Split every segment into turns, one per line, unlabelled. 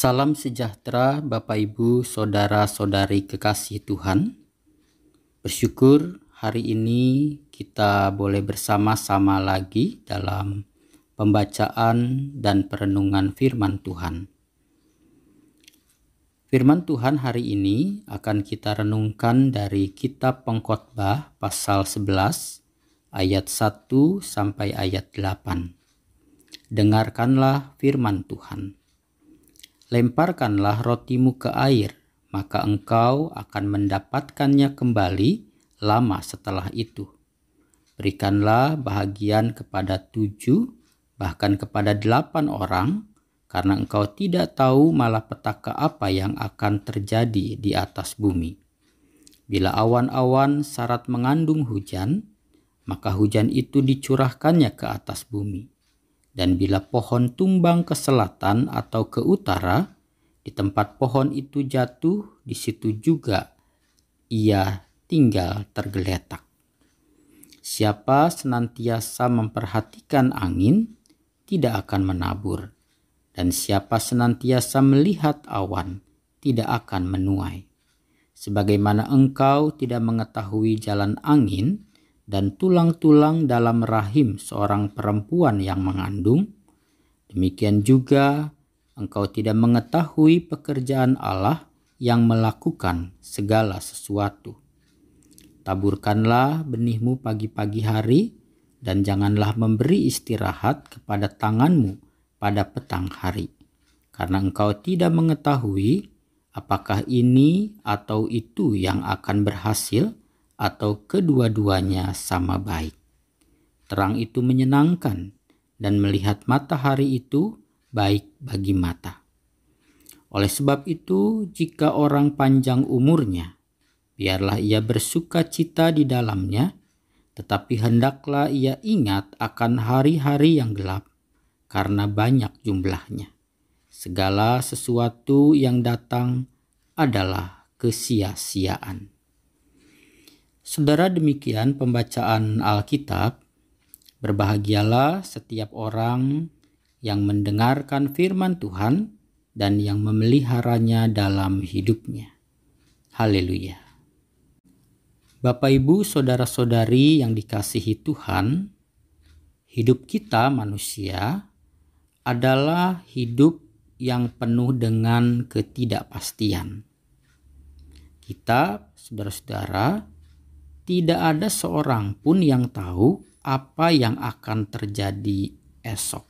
Salam sejahtera Bapak Ibu, Saudara-saudari kekasih Tuhan. Bersyukur hari ini kita boleh bersama-sama lagi dalam pembacaan dan perenungan firman Tuhan. Firman Tuhan hari ini akan kita renungkan dari kitab Pengkhotbah pasal 11 ayat 1 sampai ayat 8. Dengarkanlah firman Tuhan lemparkanlah rotimu ke air, maka engkau akan mendapatkannya kembali lama setelah itu. Berikanlah bahagian kepada tujuh, bahkan kepada delapan orang, karena engkau tidak tahu malapetaka apa yang akan terjadi di atas bumi. Bila awan-awan syarat mengandung hujan, maka hujan itu dicurahkannya ke atas bumi dan bila pohon tumbang ke selatan atau ke utara, di tempat pohon itu jatuh, di situ juga ia tinggal tergeletak. Siapa senantiasa memperhatikan angin, tidak akan menabur, dan siapa senantiasa melihat awan, tidak akan menuai. Sebagaimana engkau tidak mengetahui jalan angin, dan tulang-tulang dalam rahim seorang perempuan yang mengandung, demikian juga engkau tidak mengetahui pekerjaan Allah yang melakukan segala sesuatu. Taburkanlah benihmu pagi-pagi hari, dan janganlah memberi istirahat kepada tanganmu pada petang hari, karena engkau tidak mengetahui apakah ini atau itu yang akan berhasil atau kedua-duanya sama baik. Terang itu menyenangkan, dan melihat matahari itu baik bagi mata. Oleh sebab itu, jika orang panjang umurnya, biarlah ia bersuka cita di dalamnya, tetapi hendaklah ia ingat akan hari-hari yang gelap, karena banyak jumlahnya. Segala sesuatu yang datang adalah kesia-siaan. Saudara demikian pembacaan Alkitab. Berbahagialah setiap orang yang mendengarkan firman Tuhan dan yang memeliharanya dalam hidupnya. Haleluya. Bapak, ibu, saudara-saudari yang dikasihi Tuhan, hidup kita manusia adalah hidup yang penuh dengan ketidakpastian. Kita, saudara-saudara, tidak ada seorang pun yang tahu apa yang akan terjadi esok.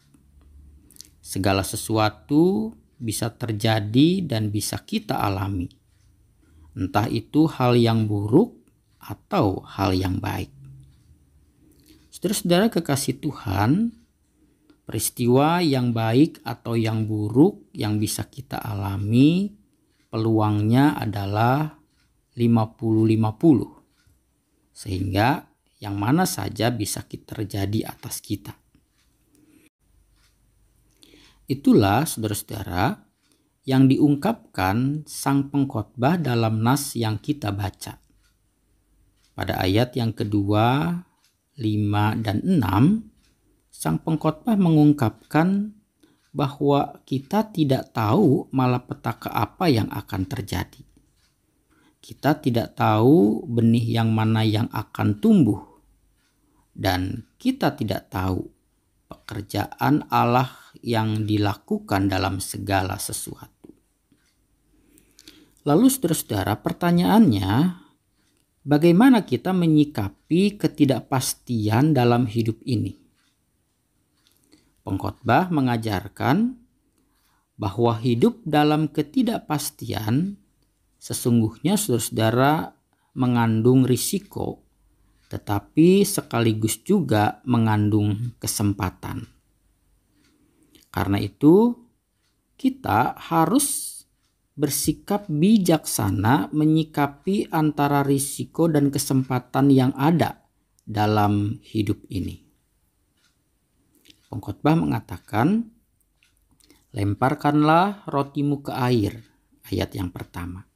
Segala sesuatu bisa terjadi dan bisa kita alami. Entah itu hal yang buruk atau hal yang baik. Saudara-saudara kekasih Tuhan, peristiwa yang baik atau yang buruk yang bisa kita alami peluangnya adalah 50-50 sehingga yang mana saja bisa terjadi atas kita. Itulah saudara-saudara yang diungkapkan sang pengkhotbah dalam nas yang kita baca. Pada ayat yang kedua, lima dan enam, sang pengkhotbah mengungkapkan bahwa kita tidak tahu malapetaka apa yang akan terjadi kita tidak tahu benih yang mana yang akan tumbuh, dan kita tidak tahu pekerjaan Allah yang dilakukan dalam segala sesuatu. Lalu, saudara-saudara, pertanyaannya, bagaimana kita menyikapi ketidakpastian dalam hidup ini? Pengkhotbah mengajarkan bahwa hidup dalam ketidakpastian Sesungguhnya saudara-saudara mengandung risiko, tetapi sekaligus juga mengandung kesempatan. Karena itu, kita harus bersikap bijaksana menyikapi antara risiko dan kesempatan yang ada dalam hidup ini. Pengkhotbah mengatakan, "Lemparkanlah rotimu ke air." Ayat yang pertama.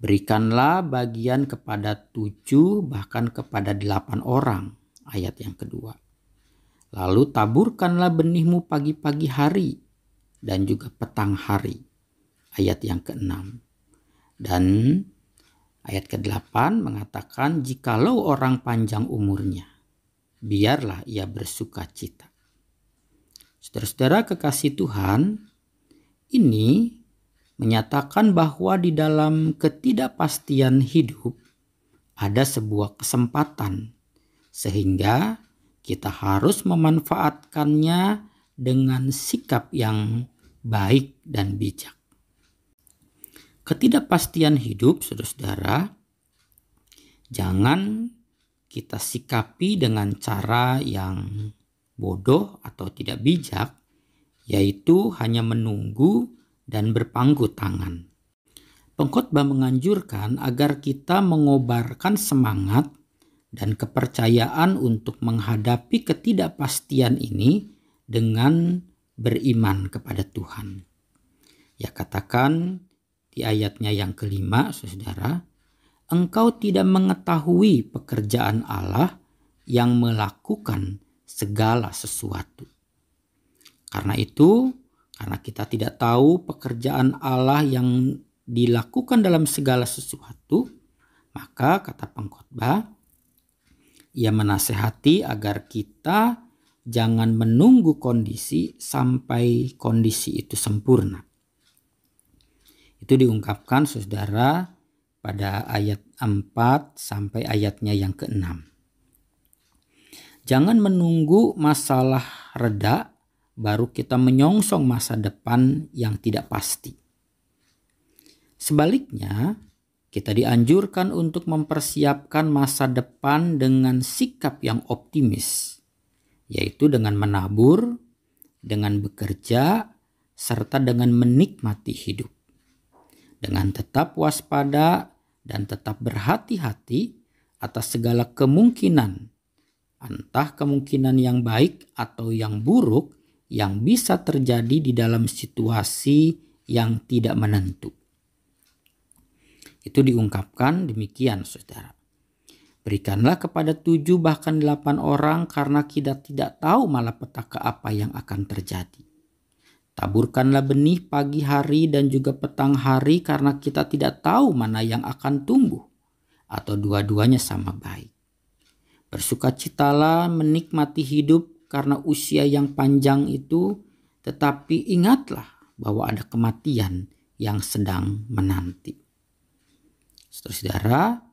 Berikanlah bagian kepada tujuh bahkan kepada delapan orang. Ayat yang kedua. Lalu taburkanlah benihmu pagi-pagi hari dan juga petang hari. Ayat yang ke-6. Dan ayat ke-8 mengatakan jikalau orang panjang umurnya, biarlah ia bersuka cita. Saudara-saudara kekasih Tuhan, ini menyatakan bahwa di dalam ketidakpastian hidup ada sebuah kesempatan sehingga kita harus memanfaatkannya dengan sikap yang baik dan bijak. Ketidakpastian hidup, saudara-saudara, jangan kita sikapi dengan cara yang bodoh atau tidak bijak, yaitu hanya menunggu dan berpangku tangan. Pengkhotbah menganjurkan agar kita mengobarkan semangat dan kepercayaan untuk menghadapi ketidakpastian ini dengan beriman kepada Tuhan. Ya katakan di ayatnya yang kelima, saudara, engkau tidak mengetahui pekerjaan Allah yang melakukan segala sesuatu. Karena itu, karena kita tidak tahu pekerjaan Allah yang dilakukan dalam segala sesuatu, maka kata pengkhotbah, ia menasehati agar kita jangan menunggu kondisi sampai kondisi itu sempurna. Itu diungkapkan saudara pada ayat 4 sampai ayatnya yang ke-6. Jangan menunggu masalah reda baru kita menyongsong masa depan yang tidak pasti. Sebaliknya, kita dianjurkan untuk mempersiapkan masa depan dengan sikap yang optimis yaitu dengan menabur, dengan bekerja, serta dengan menikmati hidup. Dengan tetap waspada dan tetap berhati-hati atas segala kemungkinan, entah kemungkinan yang baik atau yang buruk yang bisa terjadi di dalam situasi yang tidak menentu. Itu diungkapkan demikian, saudara. Berikanlah kepada tujuh bahkan delapan orang karena kita tidak tahu malapetaka apa yang akan terjadi. Taburkanlah benih pagi hari dan juga petang hari karena kita tidak tahu mana yang akan tumbuh atau dua-duanya sama baik. Bersukacitalah menikmati hidup karena usia yang panjang itu tetapi ingatlah bahwa ada kematian yang sedang menanti. Saudara-saudara,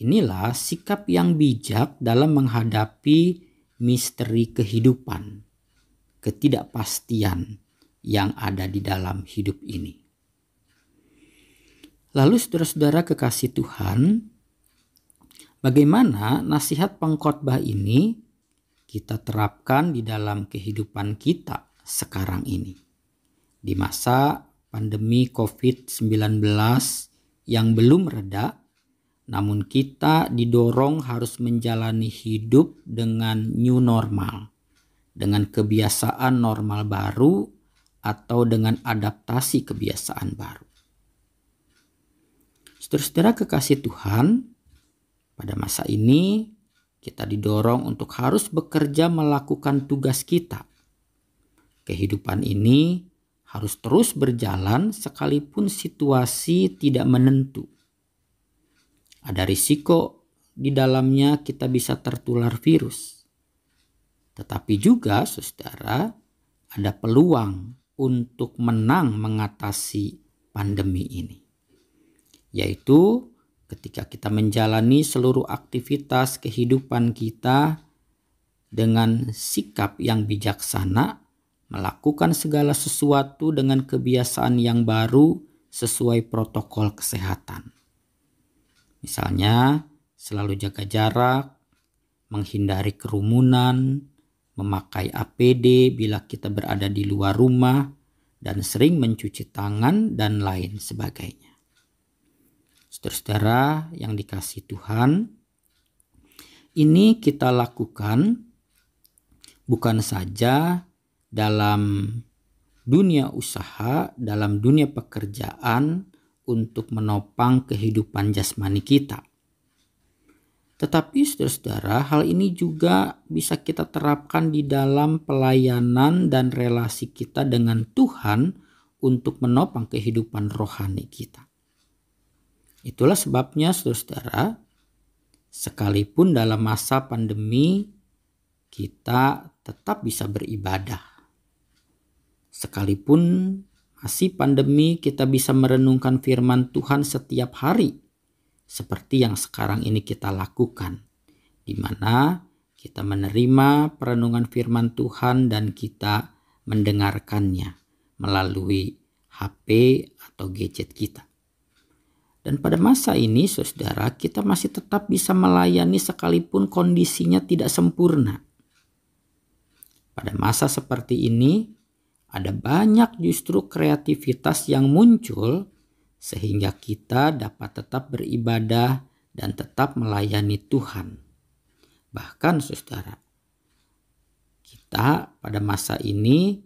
Inilah sikap yang bijak dalam menghadapi misteri kehidupan, ketidakpastian yang ada di dalam hidup ini. Lalu saudara-saudara kekasih Tuhan, bagaimana nasihat pengkhotbah ini kita terapkan di dalam kehidupan kita sekarang ini? Di masa pandemi COVID-19 yang belum reda, namun kita didorong harus menjalani hidup dengan new normal, dengan kebiasaan normal baru atau dengan adaptasi kebiasaan baru. Saudara-saudara kekasih Tuhan, pada masa ini kita didorong untuk harus bekerja melakukan tugas kita. Kehidupan ini harus terus berjalan sekalipun situasi tidak menentu ada risiko di dalamnya kita bisa tertular virus. Tetapi juga saudara ada peluang untuk menang mengatasi pandemi ini. Yaitu ketika kita menjalani seluruh aktivitas kehidupan kita dengan sikap yang bijaksana, melakukan segala sesuatu dengan kebiasaan yang baru sesuai protokol kesehatan. Misalnya, selalu jaga jarak, menghindari kerumunan, memakai APD bila kita berada di luar rumah, dan sering mencuci tangan dan lain sebagainya. Saudara-saudara yang dikasih Tuhan, ini kita lakukan bukan saja dalam dunia usaha, dalam dunia pekerjaan, untuk menopang kehidupan jasmani kita. Tetapi saudara-saudara, hal ini juga bisa kita terapkan di dalam pelayanan dan relasi kita dengan Tuhan untuk menopang kehidupan rohani kita. Itulah sebabnya saudara-saudara, sekalipun dalam masa pandemi kita tetap bisa beribadah. Sekalipun masih pandemi, kita bisa merenungkan firman Tuhan setiap hari seperti yang sekarang ini kita lakukan, di mana kita menerima perenungan firman Tuhan dan kita mendengarkannya melalui HP atau gadget kita. Dan pada masa ini, saudara, kita masih tetap bisa melayani sekalipun kondisinya tidak sempurna. Pada masa seperti ini, ada banyak justru kreativitas yang muncul sehingga kita dapat tetap beribadah dan tetap melayani Tuhan. Bahkan saudara, kita pada masa ini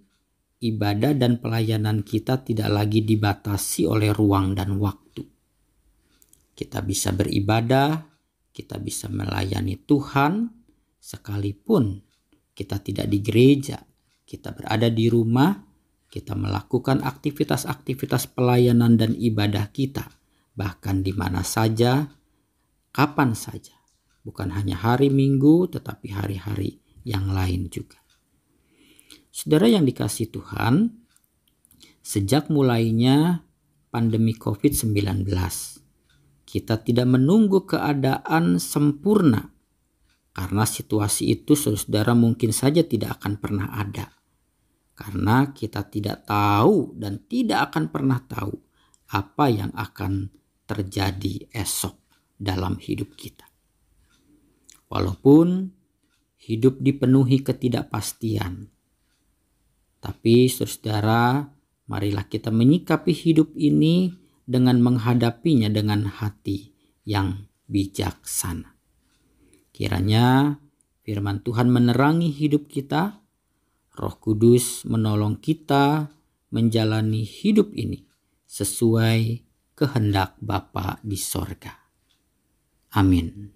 ibadah dan pelayanan kita tidak lagi dibatasi oleh ruang dan waktu. Kita bisa beribadah, kita bisa melayani Tuhan sekalipun kita tidak di gereja, kita berada di rumah, kita melakukan aktivitas-aktivitas pelayanan dan ibadah kita, bahkan di mana saja, kapan saja, bukan hanya hari Minggu, tetapi hari-hari yang lain juga. Saudara yang dikasih Tuhan, sejak mulainya pandemi COVID-19, kita tidak menunggu keadaan sempurna karena situasi itu saudara mungkin saja tidak akan pernah ada karena kita tidak tahu dan tidak akan pernah tahu apa yang akan terjadi esok dalam hidup kita. Walaupun hidup dipenuhi ketidakpastian, tapi saudara, marilah kita menyikapi hidup ini dengan menghadapinya dengan hati yang bijaksana. Kiranya firman Tuhan menerangi hidup kita Roh Kudus menolong kita menjalani hidup ini sesuai kehendak Bapa di sorga. Amin.